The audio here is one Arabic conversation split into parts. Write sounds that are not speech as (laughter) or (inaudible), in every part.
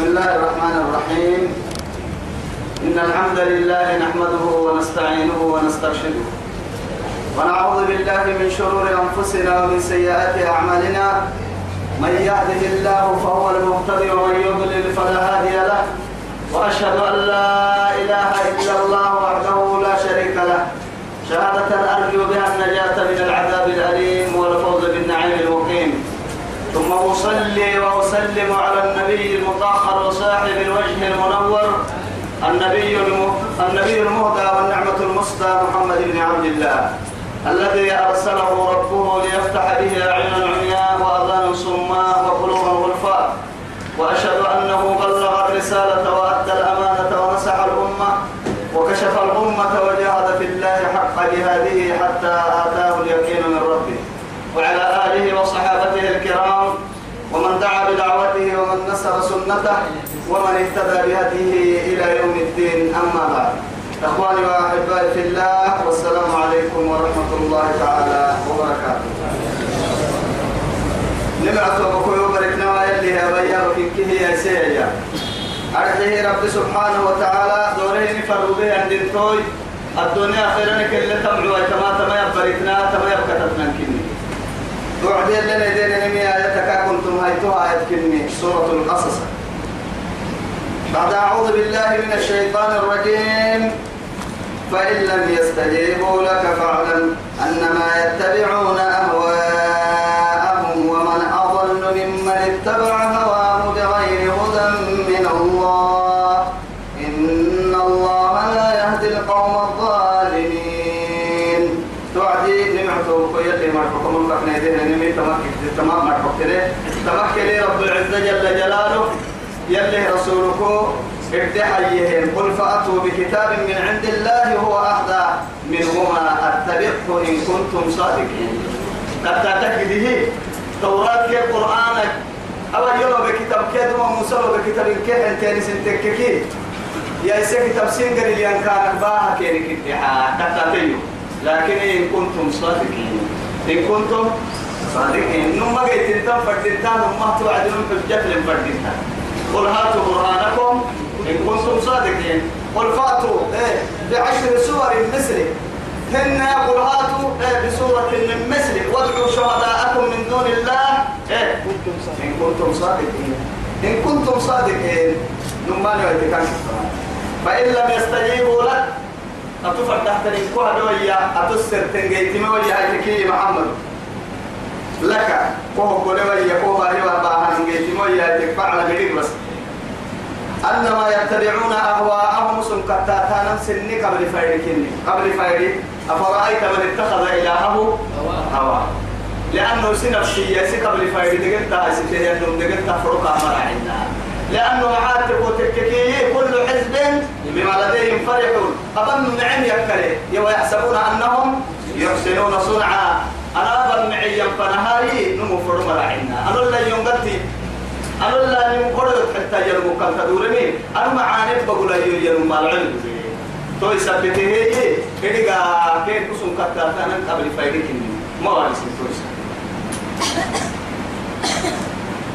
بسم الله الرحمن الرحيم. إن الحمد لله نحمده ونستعينه ونسترشده. ونعوذ بالله من شرور أنفسنا ومن سيئات أعمالنا. من يهده الله فهو المهتدي ومن يضلل فلا هادي له. وأشهد أن لا إله إلا الله وحده لا شريك له. شهادة أرجو بها النجاة من العذاب الأليم والفوز بالنعيم المقيم ثم أصلي وأسلم على النبي المطهر وصاحب الوجه المنور النبي النبي المهدى والنعمة المسدى محمد بن عبد الله الذي أرسله ربه ليفتح به أعينا عمياء وأذانا صماء وقلوبا غلفاء وأشهد أنه بلغ الرسالة وأدى الأمانة ونصح الأمة وكشف الأمة وجاهد في الله حق جهاده حتى آتاه اليقين من ربه وعلى آله وصحابته بدعوته ومن نصر سنته ومن اهتدى بهديه إلى يوم الدين أما بعد. إخواني وأحبائي في الله والسلام عليكم ورحمة الله تعالى وبركاته. نبعث وبكوي وبركنا ويلي يا بيا وكنكه يا سيئة أرحيه رب سبحانه وتعالى دوره نفر به عند التوي الدنيا خيرا كل تمعوا كما تما يبركنا تما يبكتتنا كني. لنا نمي آياتك كنتم سورة القصص. بعد أعوذ بالله من الشيطان الرجيم. فإن لم يستجيبوا لك فاعلم أنما يتبعون أهواءهم. تمكك تمام مرحكتني تمكك رب العزة جل جلاله. يلي رسولك ابتحيهم قل فأتوا بكتاب من عند الله هو أهدى منهما أتبعه إن كنتم صادقين. قد تأكده توراة قرآنك. أو يلو بكتاب كي دم موسى بكتاب كي أنت نسنتككي يا إسا كتاب سنجر اللي كان باها كي نكتحا. تأكده لكن إن كنتم صادقين. إن كنتم نما قيت أنتم فردتان نما توعدون حجة لفردتان قل هاتوا برهانكم إن كنتم صادقين. قل فأتوا إيه بعشر سور مثله هن قل هاتوا إيه بسورة من مثله وادعوا شهداءكم من دون الله. إيه إن كنتم صادقين. إن كنتم صادقين. نمان يوتكان فإن لم يستجيبوا لك أتفر تحت الإنكوها دوية أتسر تنجيتي مولي هاي محمد. لك. كوه قولوا يكوه هاي واباها نجيتي مولي هاي تكفع على بس أنما يتبعون أهواءهم سن كتاتانا سني قبل فايركني قبل فايري. أفرأيت من اتخذ إلهه هواه؟ لأنه سنفسي يسي قبل فايري. دقلتها سيتيه أنهم دقلتها فرقا مراعينا لأنه معاتب وتككي كل حزب بما لديهم فرحون. أظن نعم يكري ويحسبون أنهم يحسنون صنعا. أنا أظن معي فنهاري نمو فرما رعينا أنا لا ينقلتي أنا لا ينقلت حتى يلمو كان تدورني. أنا معاني بقول يلمو مال علم. تو يثبته هي كدغا كين كسون كتا كان قبل فايدك ما وارس تو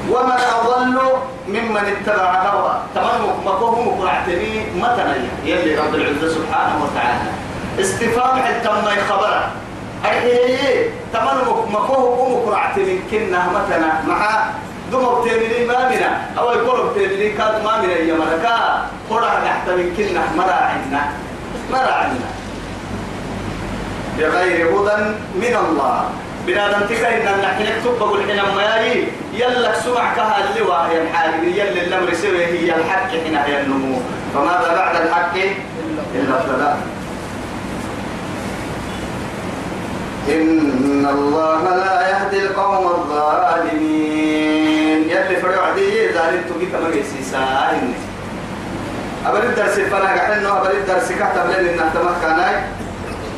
ومن أضل ممن اتبع هوى. تمام مكوه مقرعتني متى يلي رب العزة سبحانه وتعالى. استفهام حتى ما يخبره أي تمام مكوه مقرعتني كنا متى مع دمر تيمني ما منا أو يقول تيمني كاد ما منا يا ملكا قرع تحت من كنا مراعنا مراعنا بغير هدى من الله. بنادم تكا إن نحن نكتب بقول ما يجي يلا سمع كها اللي واهي الحال يلا الأمر سوي هي الحق حين هي النمو فماذا بعد الحق؟ إلا الضلال إن الله لا يهدي القوم الظالمين. يلي فريو عدي ذالين تجي كما يسيسا أبل الدرس فنا قحنه أبل الدرس كتب لنا إن تمكناي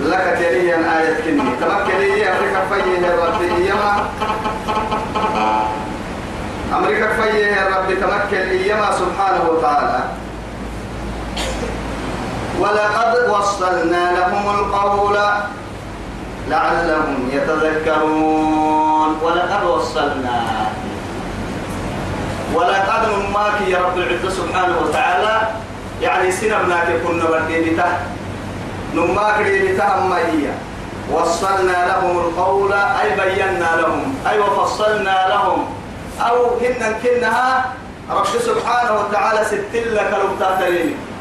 لك تلي أن آية كني. تمكني أمريكا فيه ربي إيما أمريكا فيه ربي تمكن إيما سبحانه وتعالى. ولقد وصلنا لهم القول. لعلهم يتذكرون. ولقد وصلنا. ولا قد ماك يا رب العزة سبحانه وتعالى. يعني سنبناك كنا برديبته نماك ريبته أما هي. وصلنا لهم القول. أي بينا لهم. أي وفصلنا لهم. أو هن كنها رب سبحانه وتعالى ستل لك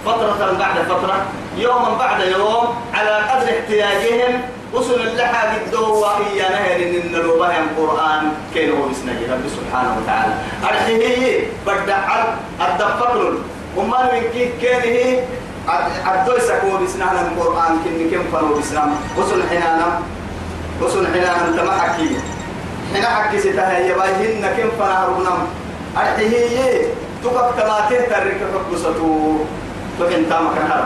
فترة بعد فترة. يوما بعد يوم. على قدر احتياجهم. وصل اللحى قدوا وهي نهر إن نلوبها القرآن. هو بسنجي رب سبحانه وتعالى. أرحيه بدع الدفقر وما من كان هي؟ الدوي سكو بسنان القرآن. كن كم فلو بسنان وصل حنانا. وصل حنانا. تما حكي. حنا حكي ستها. يبايهن كم فنهرنا أرحيه تقف تماتين ترك حكسته فكن تامك نهر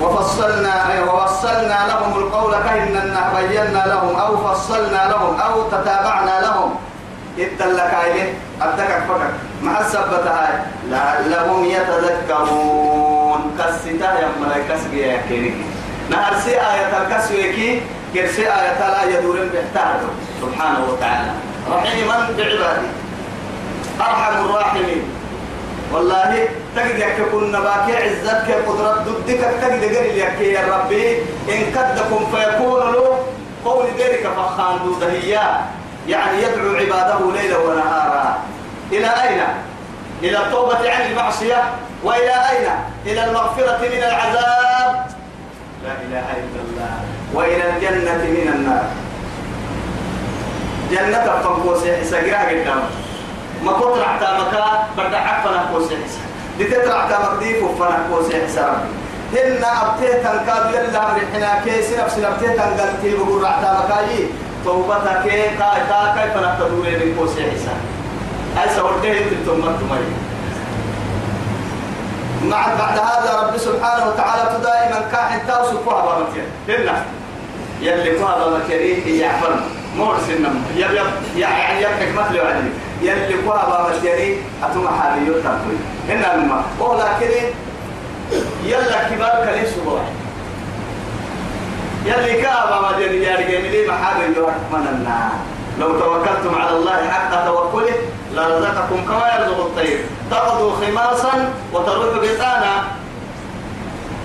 وفصلنا ووصلنا لهم القول كأننا بينا لهم أو فصلنا لهم أو تتابعنا لهم. إدلك عليه أدك فكك مع السبتة هاي؟ لعلهم يتذكرون. كستا يا ملاك كسجي يا نهر سي آية الكسويكي كرسي آية لا يدور بيحتاج سبحانه وتعالى. رحيما بعباده أرحم الراحمين. والله تجد يكون نباك عزتك قدرة ضدك تجد قريل يك يا ربي. إن كدكم فيكون له قول ذلك فخان دودهيا يعني يدعو عباده ليلا ونهارا. إلى أين؟ إلى التوبة عن المعصية. وإلى أين؟ إلى المغفرة من العذاب. لا إله إلا الله. وإلى الجنة من النار. جنة فنقوس سجرها قدام. ما كنت رحت مكا برد عفنا قوس حسا لتترع تمقديف وفنا قوس حسا هن أبتيه تنكاد يلا مرحنا كيس نفس أبتيه تنقلتي بقول رحت مكاي توبتك كاي تا كيف نقدر من قوس حسا أي سورته تلتم تمري مع بعد هذا رب سبحانه وتعالى دائما كاحن تاوسفها بمكان هنا. يلي فها بمكان يعفر مورس النم يب يعني يبحك مثل عليه يلي فها بمكان أتم حالي يتنقل هنا الماء ولكن يلا كبار كلي سبوع يلي كابا ما جري يا رجال محابل يوحك من النار لو توكلتم على الله حق توكله لرزقكم كما يرزق الطير. تغدو خماصا وتروح بطانا.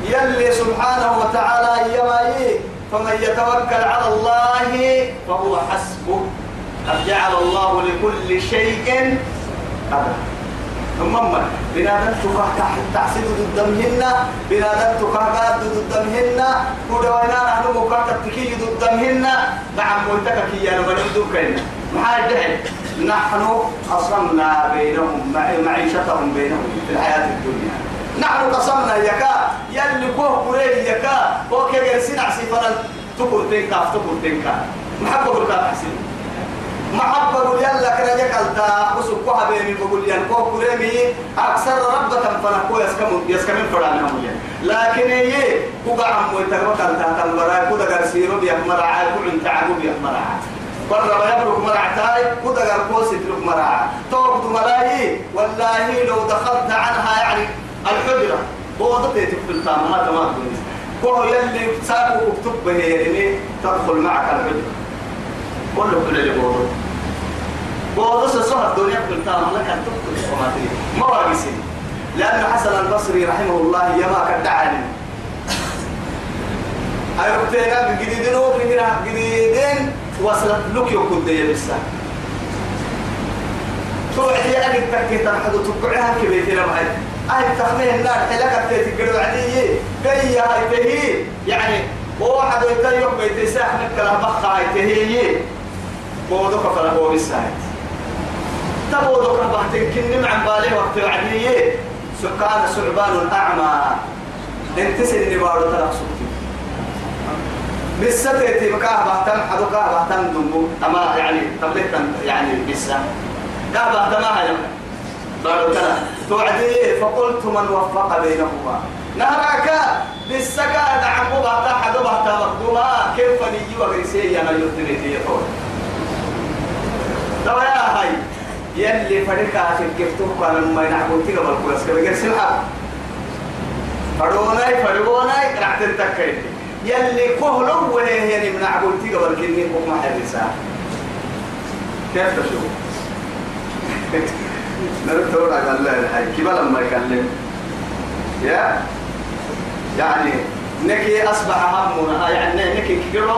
يلي سبحانه وتعالى يمايي. فمن يتوكل على الله فهو حسبه. قد جعل الله لكل شيء قدر. ثم بنادم تفاح تحسد ضدمهن بنادم تفاح ضدمهن كودا وينا نحن مكاكا تكي ضدمهن نعم ملتك كي بنبدو كينا محال دحل نحن قسمنا بينهم معيشتهم بينهم في الحياة الدنيا. نحن قسمنا يكا يلي كوه قريب يكا كوه كي سنع سيفنا تكر تنكا تكر تنكا. محبه حسين محبة قول يلا كنا جكالتا وسكوها بيني بقول ين كو كريمي أكثر ربك فنكو يسكم يسكم فرعنا هم لكن هي كوكا عم ويتكوكالتا تنبرا كودا غرسيرو بيك مرعا كل تعبو بيك مرعا برا بيبرك مرعتاي كودا غرقوس يترك مرعا توقت ملاي والله لو دخلت عنها يعني الحجرة. بوضت يتكفل تاما هذا ما تقول كو يلي ساقو اكتب به يعني تدخل معك الحجرة. كله كل اللي بوضت بوضس الصهر الدنيا كل تام لك أن تدخل ما واقسي لأن حسن البصري رحمه الله يما كدعاني أيوتينا جديدين وفينا جديدين وصلت لك يوكد دي بسا توعد يا أبي تكي تنحدو تقعها كبيتنا معي أهل تخميه النار حلقة تتقلوا عليه هاي تهي يعني وواحد يتيوك بيتساح نكلا بخا هاي تهي بودك فلا هو بالساعد تبودك بحتك كن عن بالي وقت العدية. سكان سعبان أعمى انت سن بارو تلق سكتي بالستة مكاه بحتم حدو كاه بحتم دمو أما يعني تبليك يعني بسا كاه بحتم هاي بارو تلق. توعدي فقلت من وفق بينهما. نهراك. بالسكا دعمو بحتا حدو بحتا مقدوما كيف نيجي وغيسي أنا يفتني يقول لو يا هاي. يلي فريقا في كفتوك على ما ينعبون تيجا بالكويس كما يقول سمحة فروناي فروناي راح تنتكي. يلي كهلو وهي يعني من عبون تيجا بالكني فوق ما حرسا كيف تشوف؟ (laughs) نرتور على الله. الحي كيف لما يكلم؟ يا؟ يعني نكي أصبح همنا يعني نكي كيرو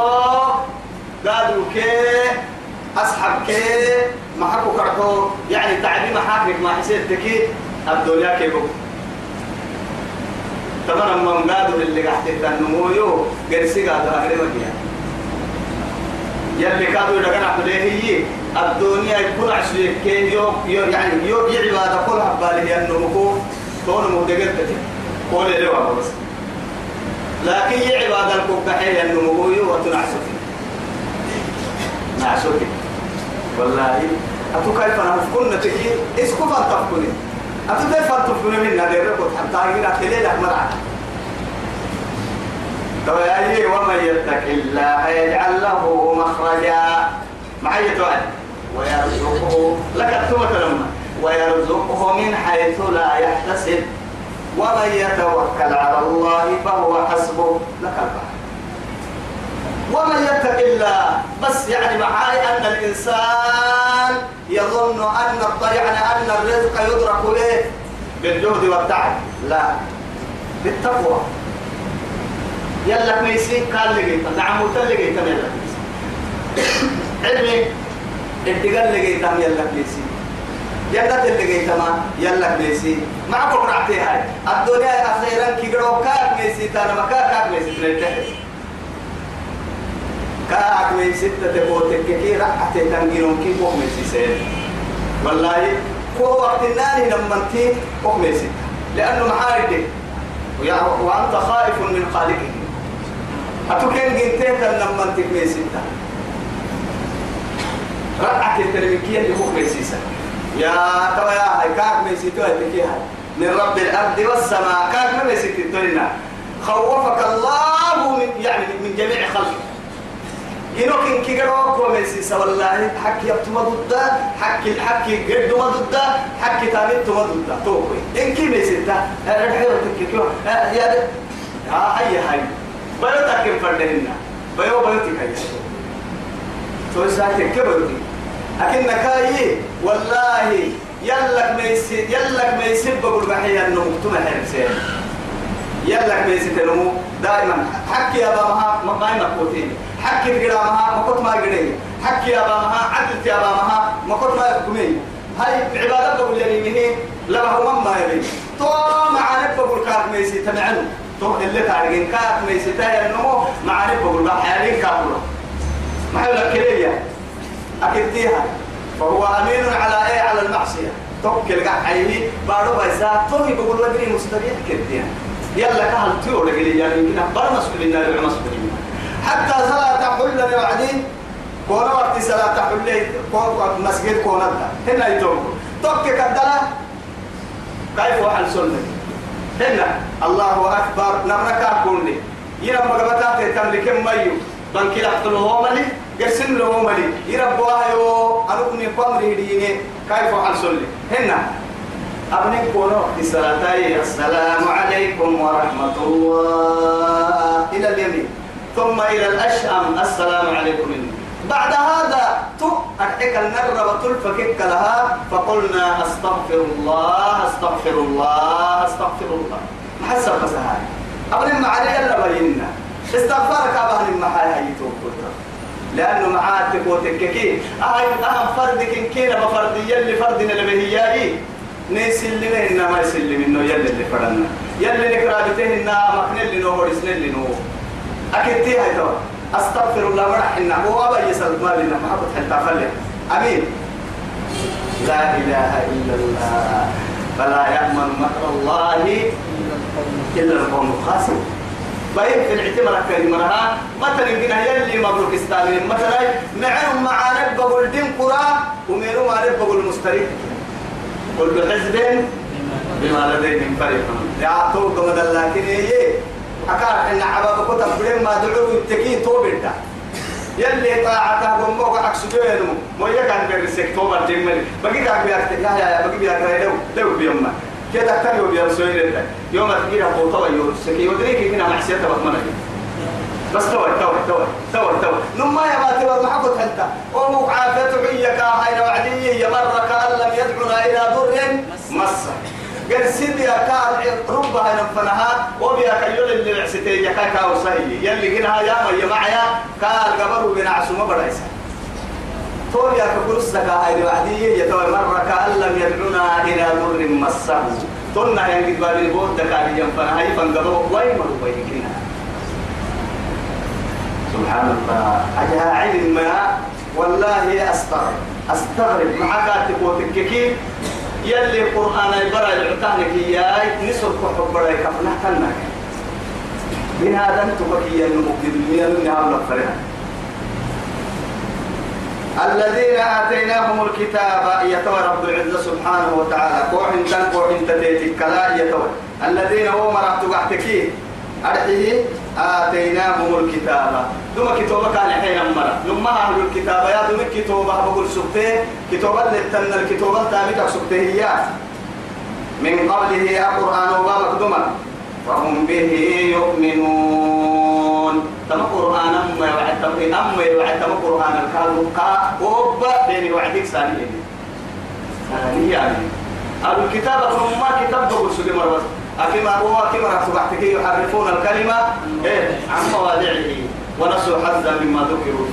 قالوا كي أصحاب كي. ما حكوا كرهو يعني تعليم حاكك ما حسيت تكي الدنيا كيبو. طبعا من قادوا اللي قاعد تنمو يو قرسي قادوا أقرب يلي كادوا لقنا عليه هي الدنيا يكون عشرين كي يو يو يعني يو يعبادة كل حباله النمو تون مهدقت قول له بس. لكن يعبادة الكوكحية النمو يو وتنعسوك نعسوك والله. أتو كيف نفكنا تكي؟ إسكو فانتفكني أتو كيف فانتفكني من نادر ركض حتى يجينا كليلة مرعى تو يا ومن يتق الله يجعل له مخرجا. معي توعد ويرزقه لك التوبة لما ويرزقه من حيث لا يحتسب. ومن يتوكل على الله فهو حسبه. لك البحر. ومن يتق الله بس يعني معاي أن الإنسان يظن أن يعني أن الرزق يدرك له بالجهد والتعب. لا. بالتقوى. يلا ميسي قال لي نعم وتلقي تم يلا علمي اتقال لي تم يلا ميسي يلا تلقي تم يلا ميسي ما بكره عتي هاي. الدنيا أخيرا كي قرأ كاك ميسي تانا ما كاك كاك كاك ميسي تتبوتك كي رأت تنجينون كي بوك ميسي سيد والله كو وقت الناني لما انتي بوك ميسي لأنه محارك وأنت خائف من خالقه. أتوكين جنتين لما انت ميسيتا رقعة الترميكية اللي هو ميسيسا يا توا يا هاي كاك ميسيتو هاي من رب الأرض والسماء. كاك ميسيتو لنا خوفك الله من يعني من جميع خلقه. ينوك إن كيروك وميسيسا والله حكي يبتما ضد حكي حكي قد ما ضد حكي تاني تما ضد توقي إن كي ميسيتا رحيو تكيكو يا ها هاي هاي بيوتك كم فردهن بيو بيوتك هاي تو ساعتك كبرتي. أكن كاي والله يلك ميسي يلك ميسي بقول بحيا إنه مكتوم حرسين يلك ميسي تنمو دائما. حكي يا بابا ما يمكوتين حكي تقرامها ما كنت ما قريه حكي يا بابا عدلت يا بابا ما كنت ما يحكمين هاي عبادة بقول يلي لا هو ما يبي تو معاني بقول كاك ميسي تمعنو تو اللي تعرقين كاك ميسي تاهي النمو معاني بقول بحيالين كابولا ما يقول لك كلية أكدتيها فهو أمين على إيه؟ على المعصية. توكل قاعد عيني بارو بيسا توي بقول ودري مستبيح كديها. يلا كهل تيو لقلي يعني يمكن أخبار مسؤولين لا مسؤولين حتى صلاة تحل لوعدين كون وقت صلاة كون مسجد كون هنا يتوب توك كدلا كيف وحل سنة؟ هنا. الله أكبر. نمرك كوني يرى مقبتات تملك ميو. بنك لحظة هو ملي قسم له ملي يربوا يو أنكني قمري ديني. كيف وحل سنة؟ هنا. الصلاة السلام عليكم ورحمة الله. إلى اليمين. ثم إلى الأشأم السلام عليكم. بعد هذا تو أحك النر وتلفكك لها فقلنا أستغفر الله أستغفر الله أستغفر الله محسب مسهاي أبني معنا يلا بينا استغفارك أبني محاي هاي توقفت. لأنه معاه تكوتك أهل أهم فردك كينا بفرد يلي فردنا لبهيائي نيسلم إنما ما يسلم إنه يلي اللي فرنا يلي نكرابته إنما مكن اللي نو ورسل اللي نو أكيد تي هاي توا أستغفر الله مرح إنه هو أبا يسأل ما لنا محبة حتى فلي أمين لا إله إلا الله فلا يأمن مكر الله إلا القوم الخاسرون باين في الاعتبار كلمة مثلا كنا يلي مبروك استالين مثلا معهم مع رب الدين قرى وميرو مع رب المستريح قل بحزب بما لديهم فرحون. يا تو كما لكن إيه؟ أكار إن عباد كتب بلين ما دعوا التكين تو بيتا يلي طاعته قموك عكسدوينو مو يكاد بيرسك تو برجمل بقي كاك بياك يا يا بقي بياك لو لو بيوم كده كان يوم يوم تجي أبو طوى يورسك يودريك هنا معسية بطمنك بس توي توي توي توي توي ما يبات ما تبغى محبط أنت. أمك عافتعيك هاي وعدي يا مره كأن لم يدعنا إلى ضر مس. قال سيدي يا كان ربها نفنها وبيا كيل اللي عسيتي يا كاكا وصي يلي قلها يا ما يا معيا. قال قبر بن عسومه برايسه تو يا كبرس لك هاي وعديه يا توي مره كأن لم يدعنا إلى ضر مسه تنا يا قد بالي بود دكاري ينفنها يفنقبوا وين مروا بيننا سبحان الله أجها علم ما والله أستغرب. أستغرب. معك تقوتك يلي قرآن يبرا العتانك إياي نسر كحب برا يكفنا من هذا انتبكي المقدم. من النهار لفرها الذين آتيناهم الكتاب يتوى رب العزة سبحانه وتعالى. كوحن تن كوحن تتيتك كلا يتوى. الذين هو مرحت قحتكي أرحيه. آتيناهم الكتاب. دوما كتابة كان حين مرة لما أهل الكتاب يا دوما كتابة بقول سبته كتابة لتن الكتابة تابعك سبته هي. من قبله القرآن وبابك دوما فهم به يؤمنون. تم قرآن أما يوعد تم أما يوعد تم قرآن الكادو كا وبا بين وعدك ثانية. ثانية يعني. أهل الكتاب ما كتاب بقول سبته مرة. أكما هو أكما رتبعتك يحرفون الكلمة. إيه عن مواضعه. ونسوا حظا مما ذكروا.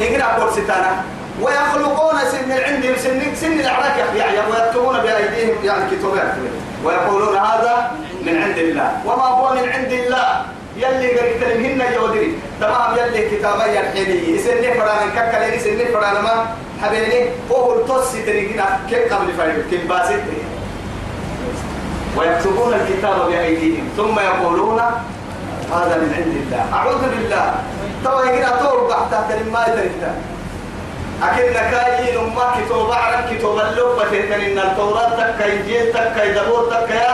نقرأ قول ستانا ويخلقون سن عندهم سن سن الأعراك يعني ويكتبون بأيديهم. يعني كتابات ويقولون هذا من عند الله. وما هو من عند الله؟ يلي قريت لهن يودري تمام يلي كتابا يرحيني يسني فرانا ككلي يسني فرانا ما حبيبي هو التوسي تريقنا كيف قبل فايد كيف باسط ويكتبون الكتاب بأيديهم. ثم يقولون هذا من عند الله. أعوذ بالله. تو يقرأ تو بحث ما يدري أكن كاي لما كتب عرب كتب اللوبة تهتن إن التوراة تكا إنجيل تكا دبور تكا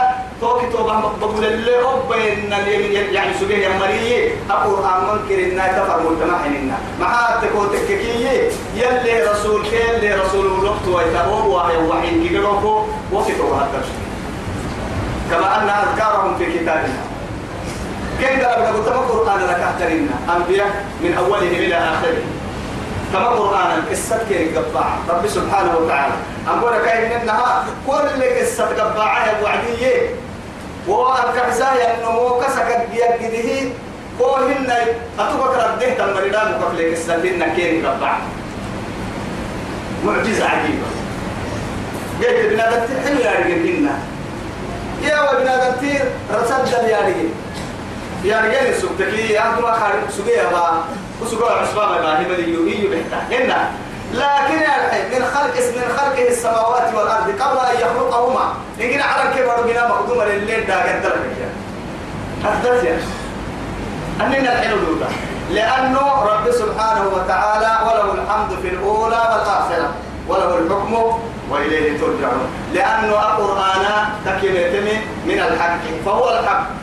تو كتب بقول اللي رب إن يعني سبيه يا مريي. القرآن منكر إن تفر مجتمع إننا مع تكو تككي يلي رسول يلي رسول الوقت ويتبور وحي وحي كيروكو وكتب هذا كما أن أذكارهم في كتابنا. كيف قال قلت القرآن لك أحترمنا أنبياء من أولهم إلى آخره. كما قرآن قصة كي قبع رب سبحانه وتعالى. أقول لك إنها كل اللي قصة قبعها وعدية. وأركعزايا إنه هو كسك يجده هو هن أتوقع رده تمريدان مكفل قصة هن كي قبع معجزة عجيبة. قلت بنادم حلو يا رجل يا وبنادم تير رسد يا رجل. يا رجال سبتكي يا أنتم خارج سبيا با وسقوا عصبان ما هي مدي يوهي بحتا هنا لكن من خلق من خلقه السماوات والأرض قبل أن يخلقهما. يمكن على كبر بنا مقدومة لليل دا قدر أحدث يا أننا الحلو دولا لأنه رب سبحانه وتعالى وله الحمد في الأولى والآخرة. وله الحكم وإليه ترجعون. لأنه القرآن تكلمة من الحق. فهو الحق.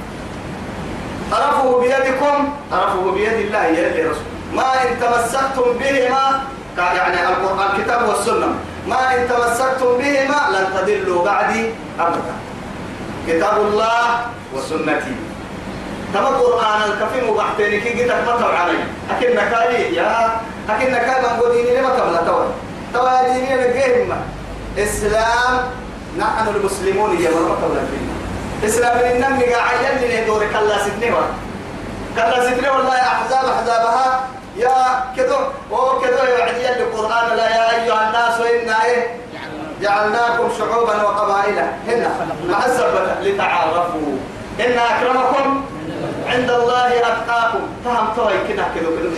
طرفه بيدكم طرفه بيد الله يلي رسول. ما إن تمسكتم بهما يعني القرآن الكتاب والسنة ما إن تمسكتم بهما لن تضلوا بعدي أبدا. كتاب الله وسنتي. تما قرآن الكفيم وبحتيني كي قلت ما علي. أكن نكالي يا أكن نكالي من قديني لما تبلا توا توا ديني نجيهم إسلام نحن المسلمون يا مرة تبلا فينا إسلام النمي قاعد يلي دور كلا سدني كلا سدني والله أحزاب أحزابها يا كذو أو كذو يعني القرآن لا يا أيها الناس إنا إيه؟ جعلناكم شعوبا وقبائل. هنا مع لتعارفوا. إن أكرمكم عند الله أتقاكم. فهم توي كده كذو كذو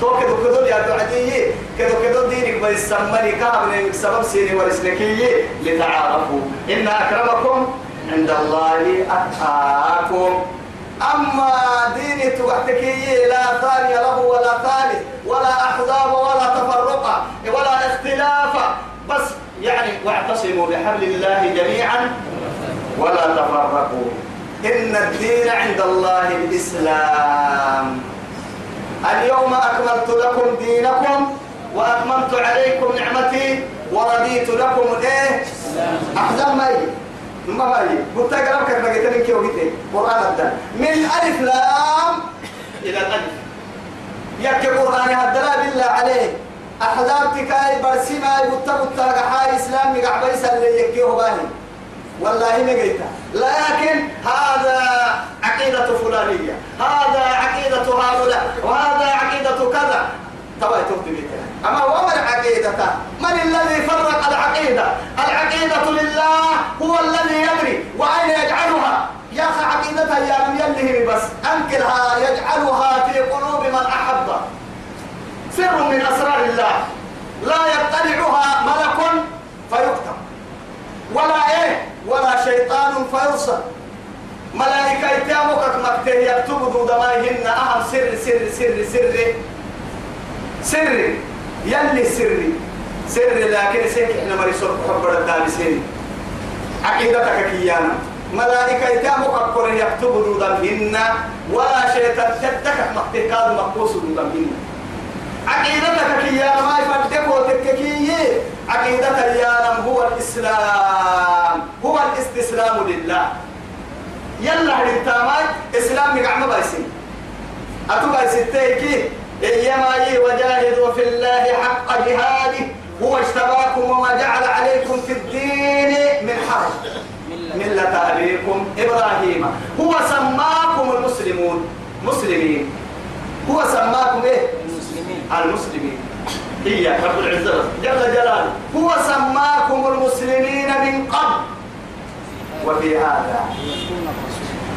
تو كذو كذو يا دعدي. كذو كذو دينك بيسمني كامل سبب سيني ورسلكي لتعارفوا. إن أكرمكم عند الله أتقاكم أما ديني توحتكي لا ثاني له ولا ثالث ولا أحزاب ولا تفرقة ولا اختلاف. بس يعني واعتصموا بحبل الله جميعا ولا تفرقوا. إن الدين عند الله الإسلام. اليوم أكملت لكم دينكم وأتممت عليكم نعمتي ورضيت لكم إيه؟ أحزاب. ما يجي ما قلت أقرأ كيف بقيت لك يومي قرآن أبدا. من ألف لام إلى الألف. يك قرآن هدلا بالله عليه. أحزاب تكاي برسيما يبتا بتا قحاي إسلام مقعبيس اللي يكيه باهي. والله نجيتا لكن هذا عقيدة فلانية. هذا عقيدة هؤلاء. وهذا عقيدة كذا. تبا تبدي أما وما العقيدة؟ من الذي فرق العقيدة؟ العقيدة لله هو الذي يدري وأين يجعلها؟ يا أخي عقيدتها يا لم يله بس. أنكرها يجعلها في قلوب من أحب. سر من أسرار الله. لا يطلعها ملك فيكتب. ولا إيه؟ ولا شيطان فيرسل. ملائكة يتامك مكته يكتب دمائهن أهم سر سر سر سر. سر. يلي سري. سر لكن سيك إحنا مريسور حب الدارسين عقيدتك كيانا. ملائكة يتامك أكبر يكتب ذو دمهن ولا شيطان تدك مقبوس ذو دمهن عقيدتك كيانا. ما يفدك وتككي عقيدتك يا هو الإسلام. هو الاستسلام لله. يلا هرتامي إسلام نقعم بايسين. أتو بايستيكي إيما يي وجاهدوا في الله حق جهاده هو اجتباكم وما جعل عليكم في الدين من حرج. ملة. أبيكم إبراهيم. هو سماكم المسلمون. مسلمين. هو سماكم إيه؟ المسلمين. المسلمين. هي رب العزة. جل جلاله. هو سماكم المسلمين من قبل. وفي هذا.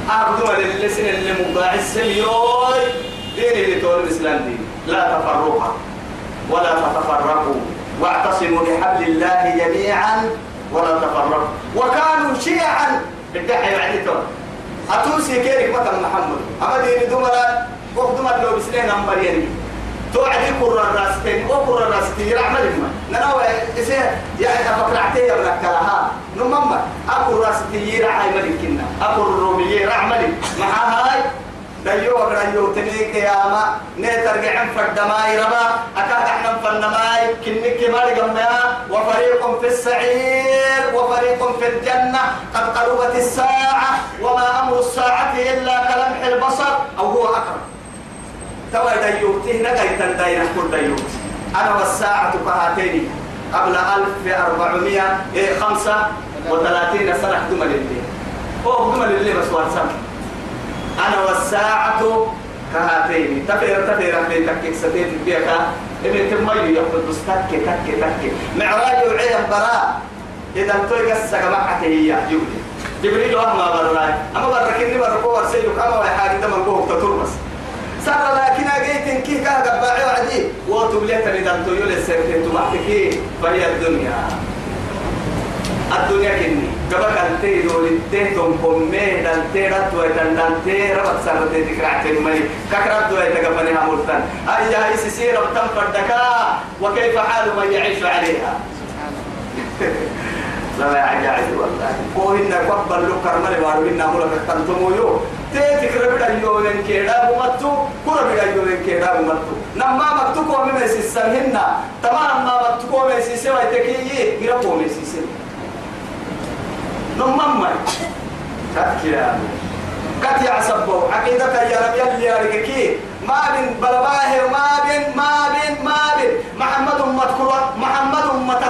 أعبدوا للسن اللي مباع السميوي. دين اللي تقول الإسلام دين لا تفرقا ولا تتفرقوا. واعتصموا بحبل الله جميعا ولا تفرقوا. وكانوا شيعا. بالدحي يعني تو أتوسي كيرك مثلا محمد. أما دين دمرا وقدما لو بسنين أمبر يعني توعدي كرة الراستين أو كرة الراستين يرعمل ما ننوى إسيه يعني أفكر عتيه من الكلها نمما أكو راستين يرعى ملكنا أكو الرومي يرعمل مع هاي ديو ديو تنيك يا ما نترجع فدماي ربا أكاد إحنا فنماي كنك مالي جمعا وفريق في السعير وفريق في الجنة قد قربت الساعة وما أمر الساعة إلا كلمح البصر أو هو أقرب توا ديوتي نقاي تنداينا كل ديوت أنا والساعة كهاتين قبل 1400 إيه خمسة وثلاثين سنة دمل الليل هو دمل الليل بس وانسان أنا والساعة كهاتين. تفير تفير من تكك ستين بيكا إن تمي يقول بس تك تك تك معراج وعيا براء إذا توي قصة معك هي. جبريل. جبريل وهم براء أما بركني بركو ورسيلك أما وحاجة دم الكوه تتربس سر لكن أجيت كي كان قبعي وعدي. وتبليت إذا تيول السيرتين تبعتكي فهي الدنيا. الدنيا كني. قبل أن تيجوا للتيتم كمية دلتي رتوا دلتي ربط سرتي تكرع تنمي ككرت دوا يتقبلني همولتن أي هاي سيسير بتم فردكا وكيف حال من يعيش عليها لا عجائب والله هو إن قبل لو كرمل بارو إن أمور كتنتمو يو تيتك ربنا يو من كيدا بمتو كل ربنا يو من كيدا بمتو نما مكتو كومي مسيسن هنا تمام ما مكتو كومي مسيسن ويتكي يرا كومي مسيسن نمم تذكر قد يعصبوا عقيدة يا رب يلي يا رجكي ما بين بلباه ما بين ما بين ما بين. محمد كرة محمد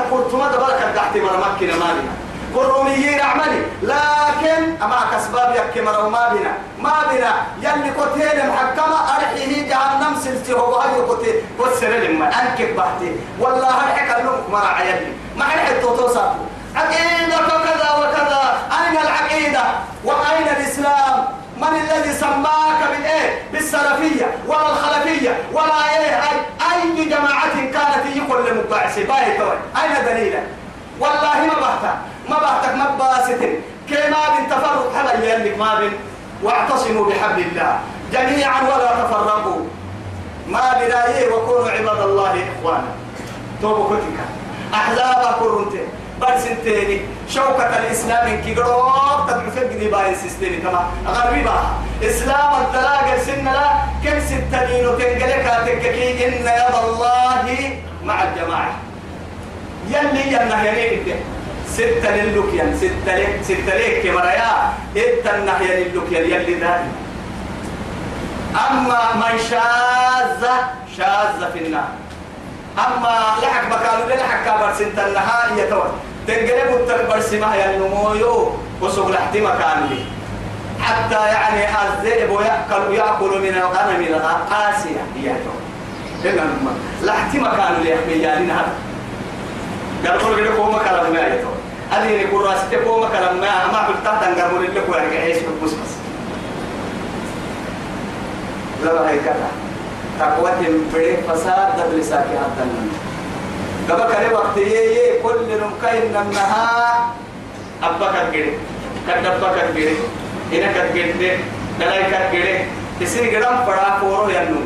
كرة ما تبارك تحت مرمكنا ما بين كروميين عملي لكن أما كسباب يكي مرو ما بنا ما بنا يلي كتين محكمة أرحيه جهنم سلسي. هو هاي كتين والسر لما أنكب بحتي. والله الحكا لك مرع يلي ما حد توصفه عقيدة كذا وكذا. أين العقيدة؟ وأين الإسلام؟ من الذي سماك بالإيه؟ بالسلفية ولا الخلفية ولا إيه؟ أي, أي جماعة كانت يقول لمبعث باهي أين دليلك؟ والله ما بحثك ما بحثك ما باسط كما بن تفرق هذا يلك ما بن. واعتصموا بحبل الله. جميعا ولا تفرقوا. ما بداية وكونوا عباد الله إخوانا. توبوا كتك أحزاب كرنتين برسنتيني شوكة الإسلام إن كيقروب تدعو فقدي باين سيستيني كما غربي بها إسلام الدلاغ سن لا كم ستنين وتنقلك تككي إن يد الله مع الجماعة. يلي ينه يليك ستة للوكيان ستة لك ستة لك كمرايا إنت النهي للوكيان يلي ذلك أما من شاذ شاذ في النار. أما لحق بكالو لحق كابر سنت النهائية تور تنقلب التكبر سماه يا نمويو وسوق لحتي مكان لي حتى يعني الذئب يأكل يأكل من الغنم القاسية. هي إلا لحتي مكان لي يحمي يعني هذا قالوا لي كوما مكان ما يتو هذه يقول راسك كوما مكان ما ما قلت تحت قالوا لي لك وارجع عيش بس بس. لا هي كذا تقوى بريك فساد دبل ساكي حتى قبل كره وقت يي كل نمكين نمها أبا كجري كدبا كجري هنا كجري دلاي كجري تسير قدام فرا فورو ينو.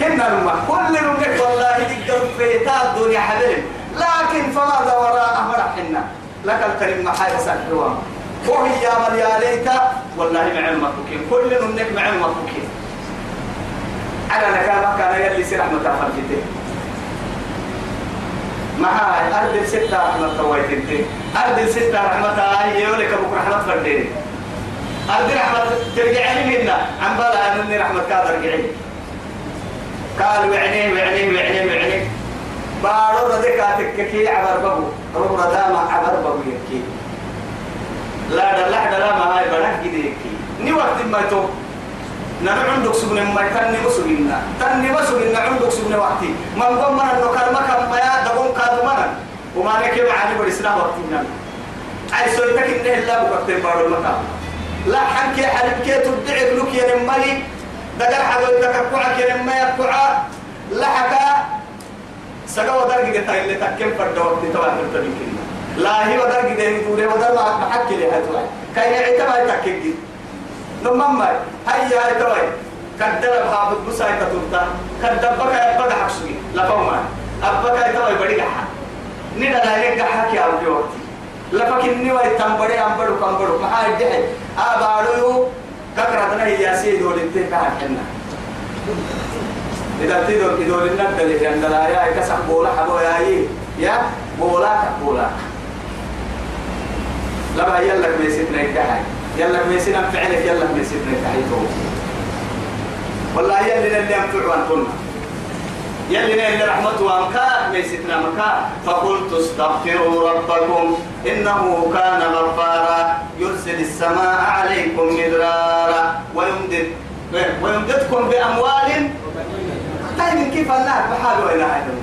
هنا نما كل نمك والله يقدر في تا الدنيا حبيب. لكن فماذا وراء مرحنا لك الكريم محايا سحوام وهي يا ملياليتا والله مع المكوكين كل نمك مع المكوكين على نكامة كان يلي سرح متفرجتين معها أرض ستة رحمة تويتنتي أرض ستة رحمة هاي يولك أبوك رحمة فردين أرض رحمة ترجعني منا. عم بلا أنني رحمة كاد رجعي قال وعنيه وعنيه وعنيه وعنيه بارو ردك تككي عبر بابو. رو رداما عبر بابو يكي. لا لا ما هاي بڑا كده يكي. ني وقت ما تو نحن عندك سجن ما تني مسجنا تني مسجنا عندك سجن وقتي. من قم من ما كم ما وما نكيب عادي بالإسلام وقتنا أي سويتك إنه الله بكتير بارو المكان لا حنك حلب كي تدعي لك يا نمالي. دقر حدو تكبعك يا نما يبقع لا حكا. سقوا درجة تاي اللي تكيم فرد وقت تبع تبتدي لا هي ودرجة ده يدور ودر ما محكي لي هتوعي كاين عتبا تكيم نمم ماي. هيا هاي توي كدر بها بس هاي كتوتا كدر بكا يبقى حكسوي. لا فما أبكا توي بدي كحا نيدا لا يرجع حكي أو جوتي لا فكني واي تنبري أمبرو كمبرو ما هاي ده أبارو ككرتنا هي سيد ولدتك كهكنا إذا تدور تدور النبض اللي عندنا يا كسر بولا حبوا يا يا بولا بولا لما يلا بيسيتنا يكحي يلا ميسنا فعلك يلا ميسنا تحيته والله يلي اللي ينفع عنكم يلي اللي رحمته وانكا ميسنا مكا فقلت استغفروا ربكم إنه كان غفارا. يرسل السماء عليكم مدرارا. ويمدد ويمددكم بأموال. طيب كيف الله بحاله إلى هذا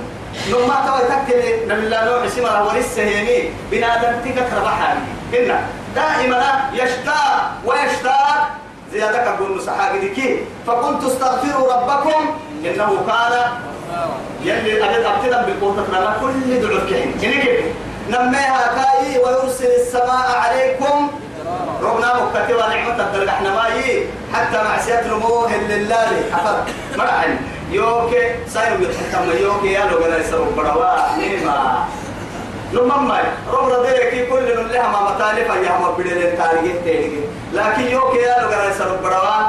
لما توي تكتب نبي نوع سمرة ولسه هيني. بنادم تكتر بحالي. إن دائما يشتاق ويشتاق زيادة كقول صحابي كي. فقلت استغفروا ربكم إنه كان يلي أبد أبتدأ بالقوة ما كل دعوة كين كيف نميها كاي ويرسل السماء عليكم. ربنا مكتبة نعمة الدرجة إحنا ماي حتى معصية نموه لله حفظ. مرحل يوكي سايو يتحكم يوكي يا لو قال بروا نيما لما ما رب رديك كل من لها ما مطالب يا ما بدل تاريخ تاني لكن يوكي يا لو قال يسروا بروا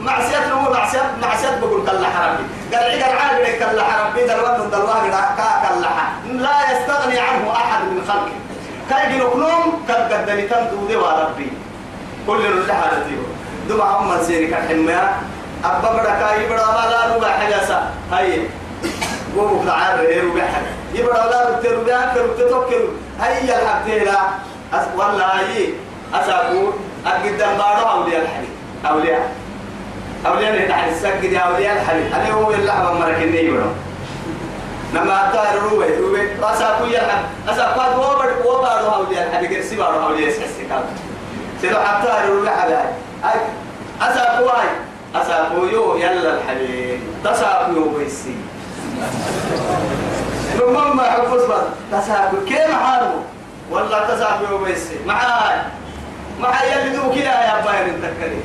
معصية نمو معصية معصية بقول كلا حربي قال عيد العالم كلا حربي دلوان دلوان كا كلا. لا يستغني عنه أحد من خلقه. كاي جنوكنوم قد قدني تندودي وربي كل من لها رديو دمع أم سيرك الحمية أبا بدا كاي بدا ما لا ربع حجاسة هاي. قوموا تعال ربع حاجة يبدا لا ربع ربع كرو تتوكل هيا الحبتيلا والله هي أسابو أقدم بارو أولياء الحديث أولياء. أولياء نتعلم السجد أولياء الحديث أنا هو اللعبة مركني يبدا نما أتار روي روي أسابو يلعب أسابو هو بد هو بارو أولياء الحديث كرسي بارو أولياء سحسي سيدو حتى روي حبايب أسابو هاي. أسابو يو يلا الحبيب تسابو يو بيسي لما ما حفظ بس تسابو كيف حاربو والله تسابو يو بيسي معاي. معاي يلي دو كده يا باين التكري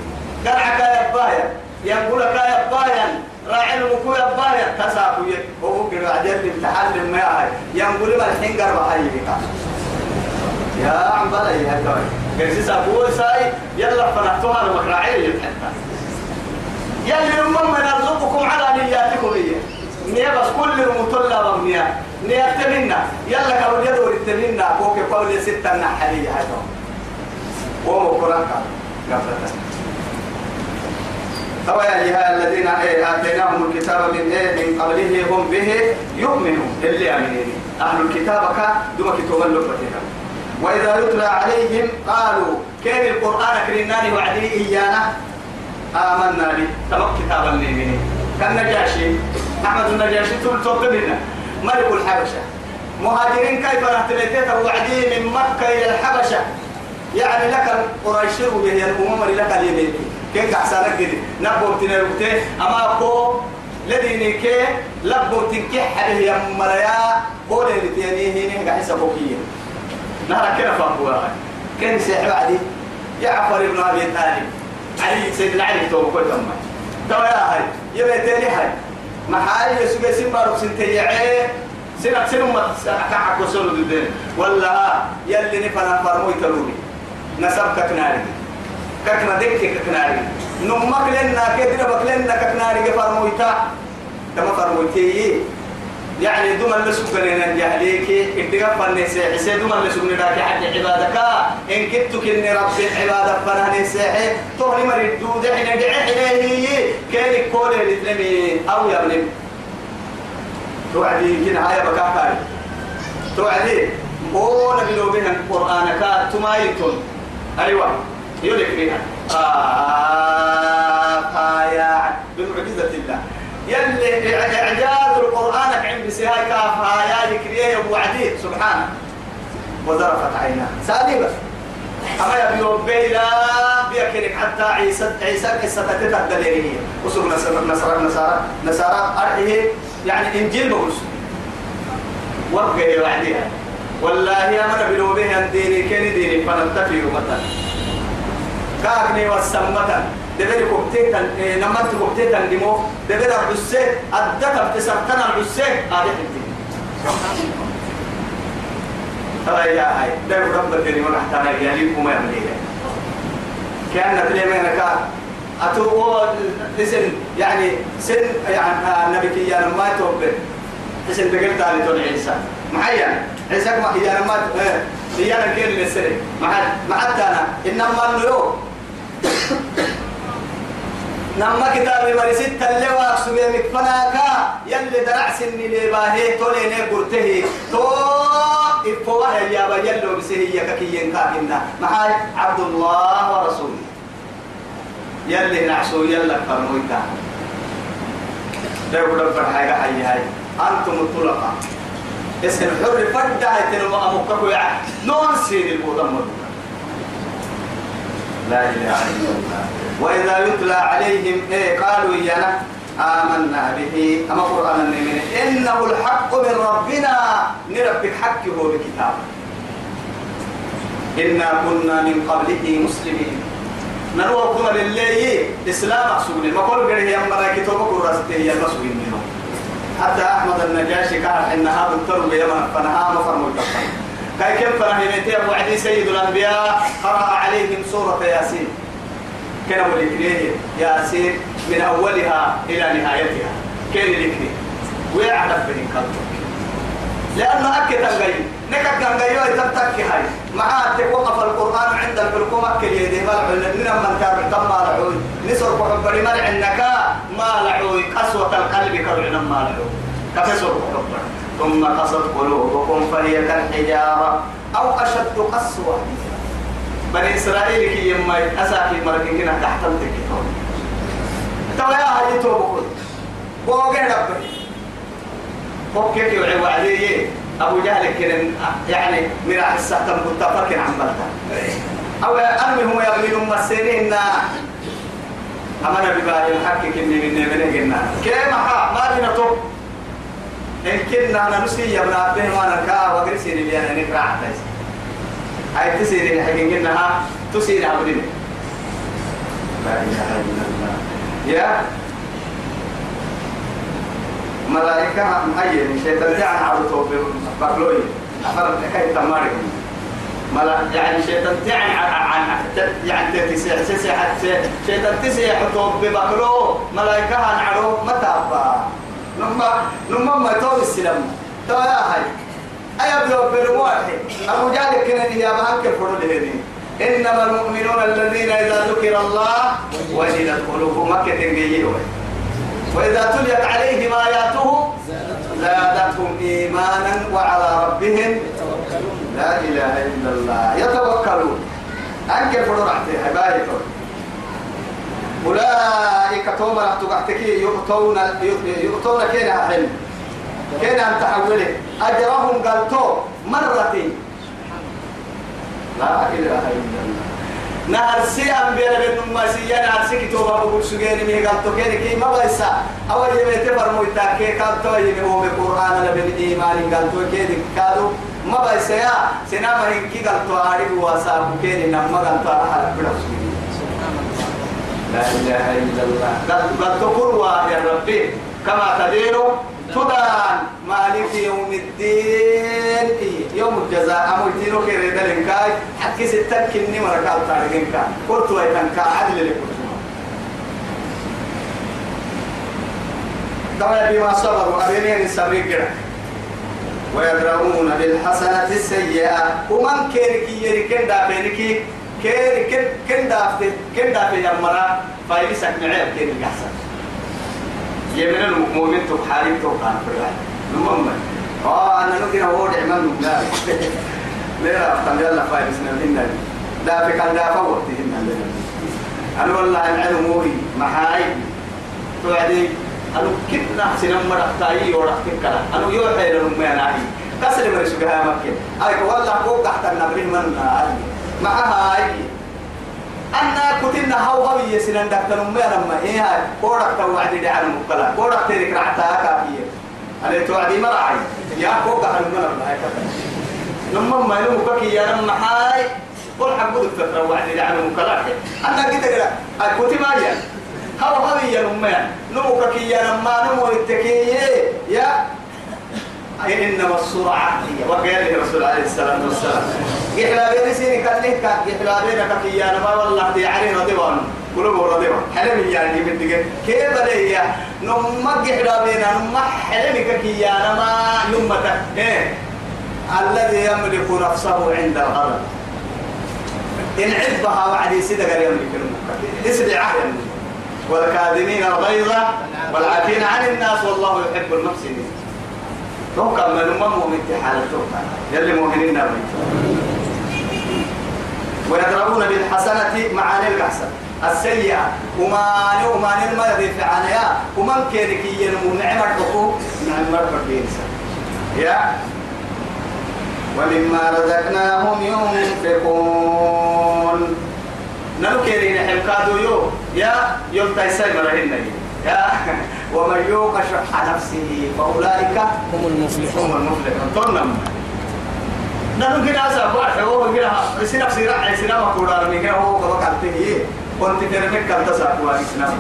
قرعك يا باين. ينقلك يا باين. راعي المكو يا باين. تسابو يو هو كده عجل امتحان ما هاي ينقل ما الحين قرب هاي يا عم بلا يا توي قرسي سابو ساي. يلا فرحتوها المكراعي يتحدث يلي أمم نرزقكم على نياتكم هي. نيا بس كل المطلع مبنيا نيا تمنا يلا كانوا يدور التمنا فوق قول ستة نحلية هذا. قرآن قفلتا طبعا يا أيها الذين آتيناهم الكتاب من إيه من قبله هم به يؤمنون. اللي أمنين أهل الكتاب كا دوما كتوبا لبتنا وإذا يتلى عليهم قالوا كيف القرآن كريناني وعدي إيانا؟ آمنا لي تمك كتابا لي كان نجاشي؟ أحمد النجاشي تقول توقفنا ملك الحبشة. مهاجرين كيف نهتميتين وعدي من مكة إلى الحبشة. يعني لك قريشر به الأمم لك اليمين. كيف أحسنك كده؟ نبو تنربته أما كو لديني كي لبو تنكي حده يا مريا قولي لتيني هنا قاعد سبوكية نهار كنا فاقوا كان سيحب عدي؟ جعفر ابن أبي طالب. علي سيدنا علي تو كل تم تو يا هاي. يبقى تاني هاي. محالي يسوع سيما رب سنتيعه سنة سنة ما كعك وصول الدين ولا يلي نفنا فرموي تلوني نسب ككناري. ككنا دك ككناري. نمك لنا كدنا بكلنا ككناري. فرموي تا تما فرموي تي يعني دوما اللي سكرنا الجهليك اتقف النساء حسين دوما اللي سكرنا لك حد عبادك إن كنت كني رب عبادك فانا نساء تهني مريد دود حين دعي هي كان كل اللي تلمي أو يا ابني. توعدي كنا هاي بكاكاري توعدي. هو نبي لو بها القرآن كا تمايتون. أيوة. يولك بها آه آيات بمعجزة الله. يلي إعجاز القرآن عند سهاي كاف آيات كريه وعدي سبحانه. وظرفت عيناه. سادي بس. أما يبيو بيلا بيكرك حتى عيسى عيسى قصة تتدليلية وصول نصارى نصارى نصارى نصارى أرحيه يعني إنجيل بقولش وقع وعديها والله يا من بلو به الديني كني ديني فنتفي مثلا كاكني والسمة دبر كوبتيتا نمت كوبتيتا ديمو. دبر الحسة أدت بتسرتنا الحسة هذه الدين ترى يا هاي. دبر رب الدين ونحتاج يعني وما يمليه كأن تلمينا كا أتو لسن يعني سن يعني النبي كي يعني ما توبه لسن تقول تعالى تون عيسى. معايا عيسى ما هي أنا ما هي أنا كين لسنة مع مع أنا إنما النيو. نما كتابي مرسيت اللواء سويمك فناكا يلي درع سني لباهي تولي نقرته تو إفواه يا بيلو بسهية ككيين كاكنا معاي عبد الله ورسوله. يلي نعسو يلا فرمويتا. يقول رب حاجة؟ حي هاي أنتم الطلقاء اسم الحر فدا هيتنو أمككو يا نون سيد البودم لا إله إلا الله. وإذا يتلى عليهم إيه قالوا إيانا آمنا به. أما قرآن من إنه الحق من ربنا. نربك حق هو بكتاب. إنا كنا من قبله مسلمين. نروى لله إسلام أحسوني ما قول قريه يا مرا كتابك وراسته هي المسؤولين منه حتى أحمد النجاشي قال إن هذا التربية يمن فنها مفرم الكفر كاي كم فرهمتين وعدي سيد الأنبياء قرأ عليهم سورة ياسين. كان الإكريه ياسين من أولها إلى نهايتها. كان الإكريه ويعرف بهم كذبك لأنه أكد الغي نكد الغي تبتك هاي. معاه وقف القرآن عند الحكومة. كل يدي ملعو من من كان تم ملعوي نسر بحبري ملع النكا ملعوي قسوة القلب كرعنا ملعوي كفسر بحبري. ثم قصد قلوبكم فهي كالحجارة. أو أشد قسوة. بني إسرائيل كي يما أساكي مركين كنا تحت التكتون توا يا هاي توبكون بوغي ربي. فكك يوعي وعليه أبو جهل كن يعني من أحسه تنبت فكر عن بلتا أو أرمي هم يغلين مسيرين أمنا ببالي الحق كني من من جنا كيما ها ما بينا تو إن كنا نسي ابن عبده وأنا كا وقرسي لي أنا نقرأ عتايس هاي تسيرين حقين كنا ها تسير عبدين لا إله إلا الله يا ملائكة هاي شيطان جاء عبد توفي بقلوي أفرد كيف تمارك ملا يعني شيطان تعن عن يعني تسيح تسيح شيطان تسيح توفي بقلو ملائكة عن عرو متابا نما نما ما تو السلام تو يا هاي أي أبلو بالواحد أبو جهل كنا يا بانك الفرد هذه إنما المؤمنون الذين إذا ذكر الله وجلت مكة تنجيه وإذا تليت عليهم آياته زادتهم إيمانا وعلى ربهم لا إله إلا الله. يتوكلون. أنك فرور حبايب. أولئك توما تقعتكي يؤتون يؤتون كينا حلم كينا أن تحوله أجرهم قالتو مرتين لا إله إلا الله. نهر سي أنبياء بن ما سي نهر سي كتوبة بقول سجين مي قال تو كين كي ما بيسا. أول يوم تفر مويتا كي قال تو يوم هو بالقرآن لبن إيمان قال تو كين كادو ما بيسا يا. سنا ما هي كي قال تو عارف واسا كين نما قال تو على بلا لا إله إلا الله. قال قال تو قروا يا ربي. كما تديروا تدان مالك يوم الدين. يوم الجزاء. أمو يتينو كي ريدا لنكاي. حكي ستك كني مركال تارجين كا قلت ويتن كا عدل لكم طبعا بما صبروا. أبينين كده. ويدرؤون بالحسنة السيئة. ومن كيرك يركن دافينك كيرك كن دافت كن دافت يمرا فايلسك معيب كيرك أحسن يمن المؤمن تبحالي توقع فرعي نمم آه أنا نقول هو دعمان (laughs) لا لا؟ افتن يلا فايد اسمه هنا لا في كان لا فوت هنا أنا والله العلم موري محاي توعدي. أنا كنا سنم مرتاي ورحت كلا أنا يوحي لهم ما نعي كسر من سجها مكة. أي والله فوق تحت النبرين من معها أي أنا كتنا هاو هاو يسنن دكتور أمي لما إيه هاي. كورك توعدي دي على مكلا كورك تريك رعتها كافية أنا توعدي مرعي يا كوكا على المنا هاي لما ما يلوم كي يا لما هاي. قول حق بدك تتروع وعدي دي على مكلا أنا كده كنت ما يا هاو هاو يا لما. نمو كي يا لما نمو التكية يا إنما السرعة هي وقال الرسول عليه الصلاة والسلام؟ إحنا بين سيني قال لك إحنا بينك أنا ما والله دي علينا ديوان قلوب رضيوا حلم يعني من دقيقة. كيف لي نما إحنا بينا. نما حلمك أنا ما نمتك إيه؟ الذي يملك نفسه عند الغضب. إن عبها وعدي سيدك يملك المكتب اسدع عهد والكاذبين الغيظ والعافين عن الناس. والله يحب المحسنين. توقع من أمم مؤمن حالة توقع يلي مؤمنين نبي ويضربون بالحسنة معاني الحسن. السيئة. وما وما ما يضيف عنها ومن كيرك ينمو نعمة حقوق نعمة حقوق يا. ومما رزقناهم ينفقون. نلو كيرين حمكادو يو. يا. يوم تايساي مرهن يا. (laughs) ومن يوق شح نفسه فأولئك هم المفلحون. هم المفلحون. تنم نحن كنا بارح هو كنا سنة سيرا سنة ما كورا من كنا هو كما كالته كنت ترمك كالتا ساكوا سنة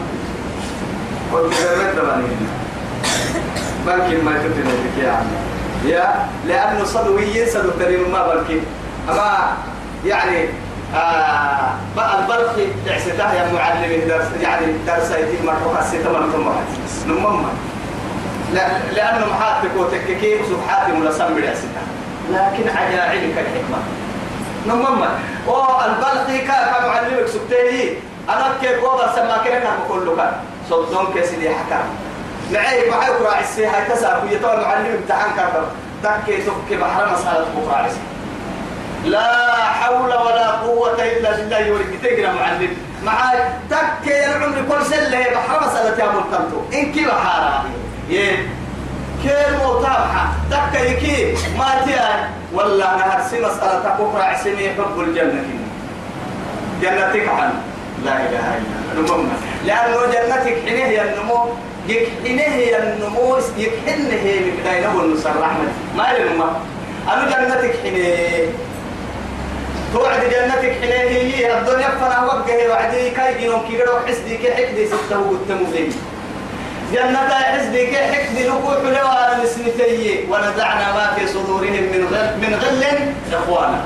كنت ترمك دباني بلكن ما تبتنا بك يا عم يا؟ لأنه صدوي صدو تريم ما بلكن أما يعني آه البرق تعسته يا معلم درس يعني درس يتم مرحوك من ثم نمم لا لأنه محاتك وتككي وسبحاتي ملسم بالعسته لكن عجائبك الحكمة. نمم والبرق كمعلمك سبتيه أنا كيف وضع سماكين كان كله كان صدون كسيدي حكام. معي معي كراع السي هاي تسعة ويتوى معلم امتحان كاتر تكي تكي بحر مسألة كراع لا حول ولا قوة إلا بالله يوريك تقرا معلم. معاي تك يا العمر كل سلة بحر مسألة يا ملتمتو إن كي بحارة يه. كيل متابحة تك يكي ما تيان ولا نهر سي مسألة تقرا عسني حب الجنة جنتك عن. لا إله إلا الله. لأنه جنتك حينه هي النمو يكحنه هي النمو يكحنه هي بداية النصر رحمة. ما لنما أنا جنتك حينه. توعد جنتك حليه الدنيا فنا وقه وعدي كاي جنون كي قدو حسدي كي حكدي ستة والتموذين جنة حسدي كي حكدي نقول حلوة على نسنتي ونزعنا ما في صدورهم من غل من غل إخوانا.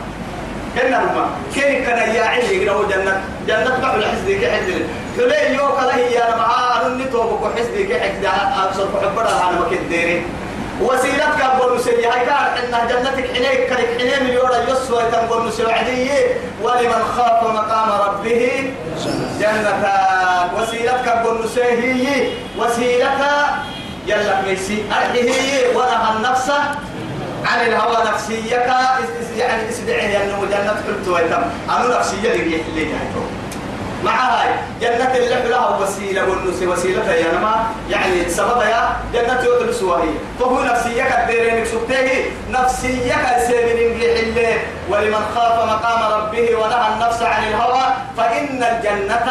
كنا هما كين كان يا علي قدو جنة؟ جنة بحول حسدي كي حكدي حليه يوكا هي أنا معاه أني توبك حسدي كي حكدي أبصر حبرها أنا ما كنت ديري. وسيلتك أقول سيدي هاي كان إن جنتك حنيك كلك حنين مليون يسوى تنقول سعدي ولمن خاف مقام ربه جنتان وسيلتك أقول سيهي وسيلتها يلا ميسي. أرحيه ونهى النفس عن الهوى نفسيك. يعني اسدعي أنه جنة حلت ويتم. أنا نفسية اللي يحلي مع هاي جنة اللي لها وسيلة والنس وسيلة يا نما. يعني سبب يا جنة يوتل سواهي. فهو نفسيك الديرين سبته نفسيك سيمين اللي ولمن خاف مقام ربه ونهى النفس عن الهوى فإن الجنة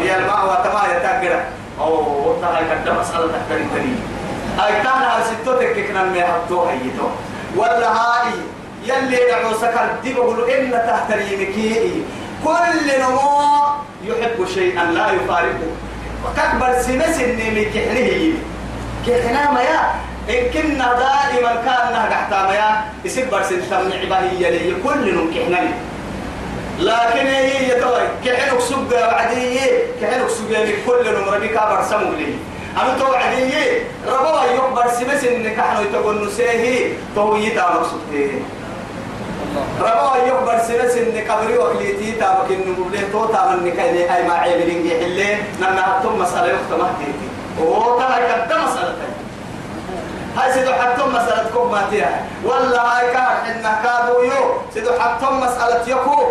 هي المأوى. تما يتاقرا أو تهاي كده مسألة تكترين تريد هاي كان هاي ستوتك كنا ميحطوها يتو ولا هاي يلي نعو سكر دي بقولوا إن تحت ريمكي كل نمو يحب شيئا لا يفارقه. وكبر سنس النمي كحنه كحنا ما إن كنا دائما كان نهجح يا؟ يصير برسل تمنع بهي لي كل نم كحنا لكن هي يتوي. كحنك سبقة وعدي. كحنك سبقة كل نم ربي كابر سمو لي. أنا تو عدي ربوا يكبر سنس إنك حنو يتقول نسيه تو يتا مقصود ربا يكبر سنة سنة قبري وكليتي تابك النمولي تو تامن نكايني أي ما عيبلين يحلي نما هتم مسألة يختم هتيتي وهو ترى كده مسألة هاي سيدو حتم مسألة كم ماتيها ولا هاي كان إنك كادو يو. سيدو حتم مسألة يكو.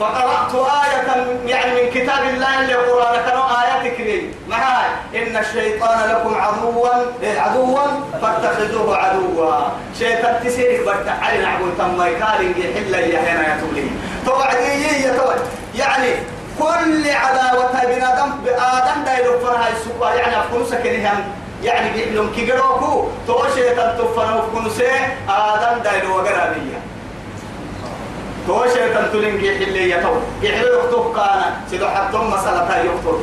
فقرأت آية يعني من كتاب الله اللي قرآن كانوا آيات كريم معاي إن الشيطان لكم عدوا إيه عدوا فاتخذوه عدوا. شيطان تسيرك برتع نعبد تم يكارن يحل يا هنا يا تولي. توعدي يا يعني كل عداوة بين آدم بآدم دايلو فرها السوق. يعني أفكون سكنهم يعني بيحلم كي قروكو. تو شيطان وفكون سي آدم دايلو وقرابية تو شيطان تلين كي حلي يتو يحلي يخطوك كان سيدو حتى مسألة يخطوك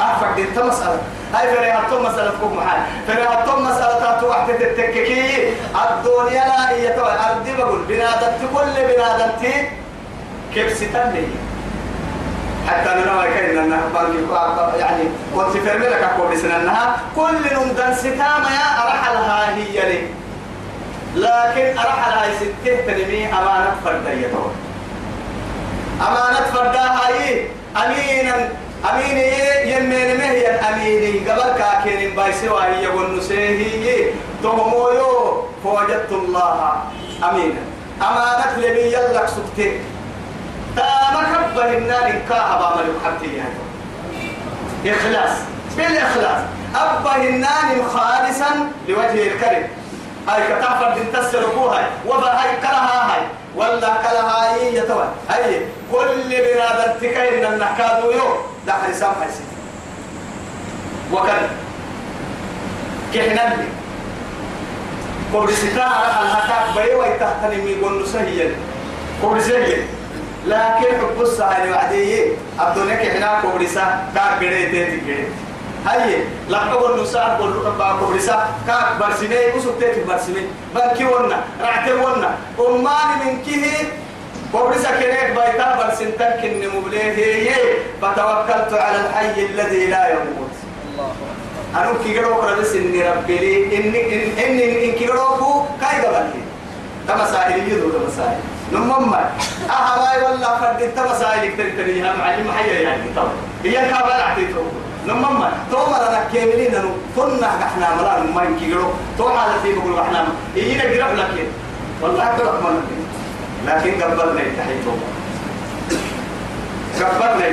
أفرد انت مسألة. هاي فري هاتو مسألة فوق محل فري هاتو مسألة تاتو وحدة التككي الدنيا لا هي تو. أردي بقول بنادم كل بنادم تي كيف ستنلي حتى أنا ما كان إنها يعني كنت في لك أقول بسنا أنها كل نمدن ستامة يا أرحلها هي لي. لكن أرحلها ستة تنمي أمانة فردية أمانة فردها هي أمينا أمين يمين مهي أميني قبل كاكين بايسي وهي يقول نسيه تهمويو فوجدت الله أمينا. أمانة لمي يلك سكتين. تاما كبه النار كاها بعمل حبتي إخلاص. بالإخلاص. أبه النار خالصا لوجه الكريم. هاي كتافر دين تسرقوها وفا هاي كلها هاي. ولا كلها هاي يتوى هاي كل بنادم تكين النحكادو يو. دحر سامح سي وكان كحنا لي. قبل ستة على الهتاك بي ويتحتني من قبل سهيا لكن حب السهل وعدي. عبدالله كحنا قبل سا كار قريت تيتي هاي لا قبل نساء قبل ربا قبل سا كار برسمي وسبتت برسمي بنكي ونا رعتي ونا أمان من كيه قبل سكنك بيتا برسنتك إن مبليه فتوكلت على الحي الذي لا يموت. أنا كي قالوا قرأ بس إني ربي لي. إني إن إن إن كي قالوا كاي قبلي ده مسائل يدو ده مسائل. نمما أهواي والله فرد أنت مسائل. كتير تريها معلم حيا يعني طب هي كابل أعطيته نمما تو مرة كاملين إنه كنا إحنا مرة ما قالوا تو حالتي بقول إحنا إينا قرب لك والله قرب ما لكن. قبلنا يتحيطوا قبلنا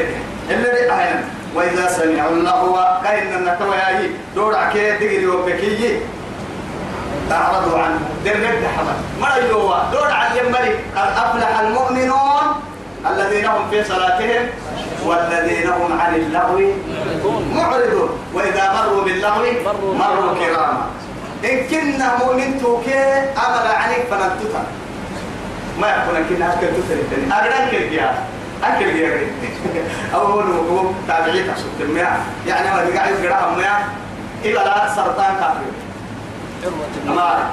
اللي أهنا وإذا سمعوا اللغو كأن النكوى ياهي دور عكيه دقري وبكي أعرضوا عنه. درد حمد ما يوا دور عن يمري قد أفلح المؤمنون. الذين هم في صلاتهم والذين هم عن اللغو معرضون. وإذا مروا باللغو مروا كراما. إن كنا مؤمن توكي أمر عنك فننتتا ما يكون كنا أكل تسري أقرأ كل أكل غير (laughs) أول هو تابعي تحسب المياه يعني ما بيقع يقرأ المياه إلى لا سرطان كافر أما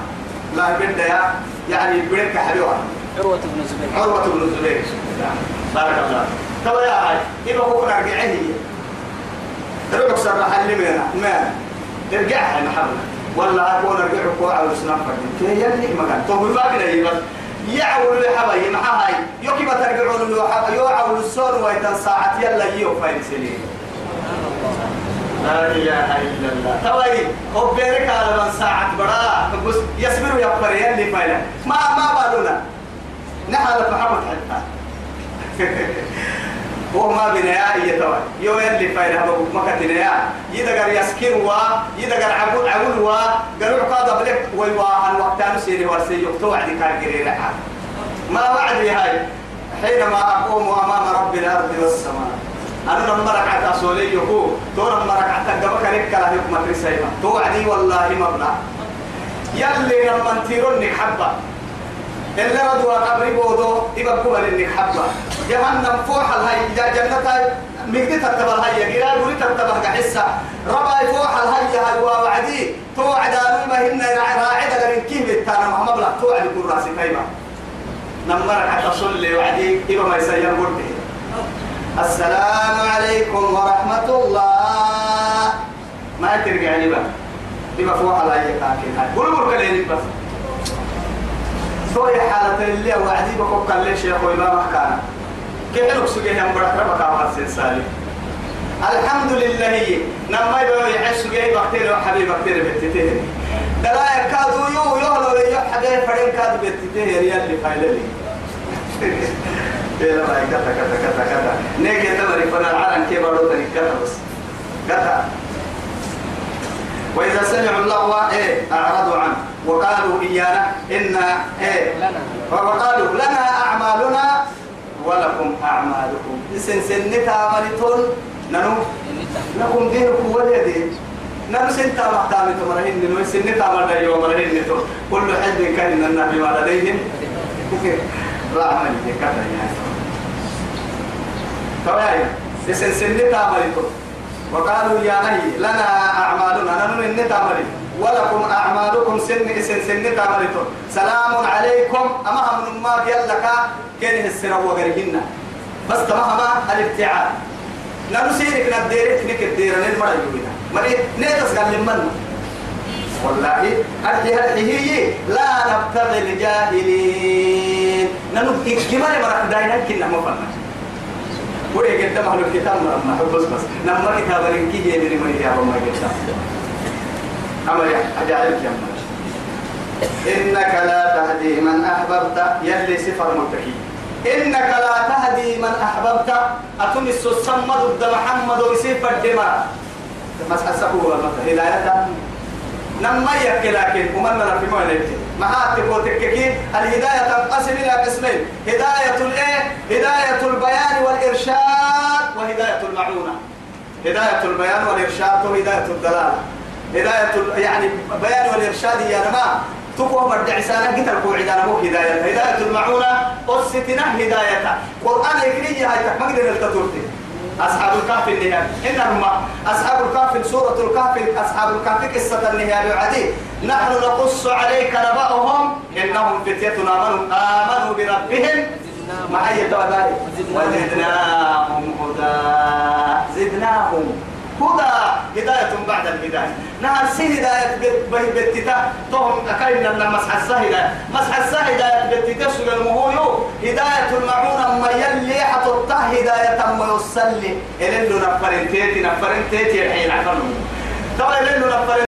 لا بد يا. يعني بريك حلوة. عروة بن الزبير عروة بن الزبير بارك الله. ترى يا هاي إذا هو كنا رجعه رجع سرح اللي منا ما ارجعها محمد ولا أكون أرجع كوع على سنافر كي يلي مكان تو بيبقى بس. يعول لحبايب مع هاي. يوكي بترجعون له حبا. يعول الصور ويتن ساعة يلا يو فاين سليم. لا إله إلا الله. توي خبرك على من ساعة برا. بس يصبروا يقبر يلي فايلا ما ما بالونا. نحن محمد حتى. هو ما بنيا يتوى يو يلي فايلا ما كتنيا يدقر يسكر وا يدقر عبود عبود وا قالوا قاضى بلك ويوا عن وقتان سيري ورسي يقطوع دي كان قريرا ما وعدي هاي حينما أقوم أمام رب الأرض والسماء أنا لما ركعت أصولي يكو تو لما ركعت قبك لك لا يكما ترسيما توعدي والله مبلغ يلي لما انتيرونك حبة اللي ردوا قبري بودو يبقى قبل انك حبة جهنم فوح الهي جنة مقدي تتبع الهي قرا قولي تتبع حسة ربا فوح الهي هاي وعدي توعد ما هن راعدة لمن كيف التانا مبلغ توعد يكون راسي كيما. لما ركعت أصلي وعدي يبقى ما يسير قلبي السلام عليكم ورحمة الله. ما ترجع لي بقى. بما فوق على أي كاكين قولوا بركلين بس. سوي حالة اللي وعدي بكوك كان ليش يا أخوي ما مكانا كيف لك سجيه يا مبارك ربك عمر سنسالي الحمد لله. نما يبقى يعيش سجيه بكتير وحبيب بكتير بتتيه دلا يكادوا يو يهلو يو حبيب فرين كادوا بتتيه ريال اللي فايللي (laughs) إيه لما كذا كذا كذا كذا نيجي تمري فنا العالم كيف بس. كذا وإذا سمعوا اللغو إيه أعرضوا عنه. وقالوا إيانا إن إيه. وقالوا لنا أعمالنا ولكم أعمالكم. إسن سنتا عملتون ننو؟ لكم دينكم ولي دين ننو سنتا محتامي تمرهن ننو سنتا مرهن يوم مرهن كل حزب كان إن النبي ما لديهم رحمة كذا يعني كواي سن سن تعملتم وقالوا يا نهي لنا أعمالنا نحن إن تعمل ولكم أعمالكم سن سن سن تعملتم سلام عليكم. أما هم ما يلك كان السر وغيرهن بس تمام الابتعاد. نرسينك نديرك نك الدير نمر يوينا مري نيتس قال لمن والله أرجي هي. لا نبتغي الجاهلين ننو كمان مرة داينا كنا مفهوم وري قد ما له كتاب ما حب بس نما كتاب رنكي هي من يا ما كتاب أما يا أجعل يا إنك لا تهدي من أحببت يلي سفر متكي إنك لا تهدي من أحببت أتم السمد ضد محمد ويسيف الدماء. مسح سبوه هداية؟ نما يكي لكن ومن في ما ما هاتك تككي الهداية تنقسم إلى قسمين. هداية الإيه؟ هداية البيان والإرشاد وهداية المعونة. هداية البيان والإرشاد وهداية الدلالة. هداية يعني بيان والإرشاد يا نما تقوى مرد عسانا قتل القوعد أنا مو هداية. هداية المعونة قصتنا هداية قرآن يكري هاي تكمل التطورتي أصحاب الكهف النهاية إنهم أصحاب الكهف سورة الكهف أصحاب الكهف قصة النهاية عدي نحن نقص عليك نبأهم إنهم فتية آمنوا آمنوا بربهم؟ هي ذلك وزدناهم هدى. زدناهم. هدى هداية بعد الهداية. نهر سي هداية بتتا تهم أكاين لنا مسح السهدة مسح السهدة بتتا سجل مهويو هداية المعونة ما يلي حتطه هداية ما يصلي إلى نفرين تيتي نفرين تيتي الحين عفرهم طبعا إلى نفرين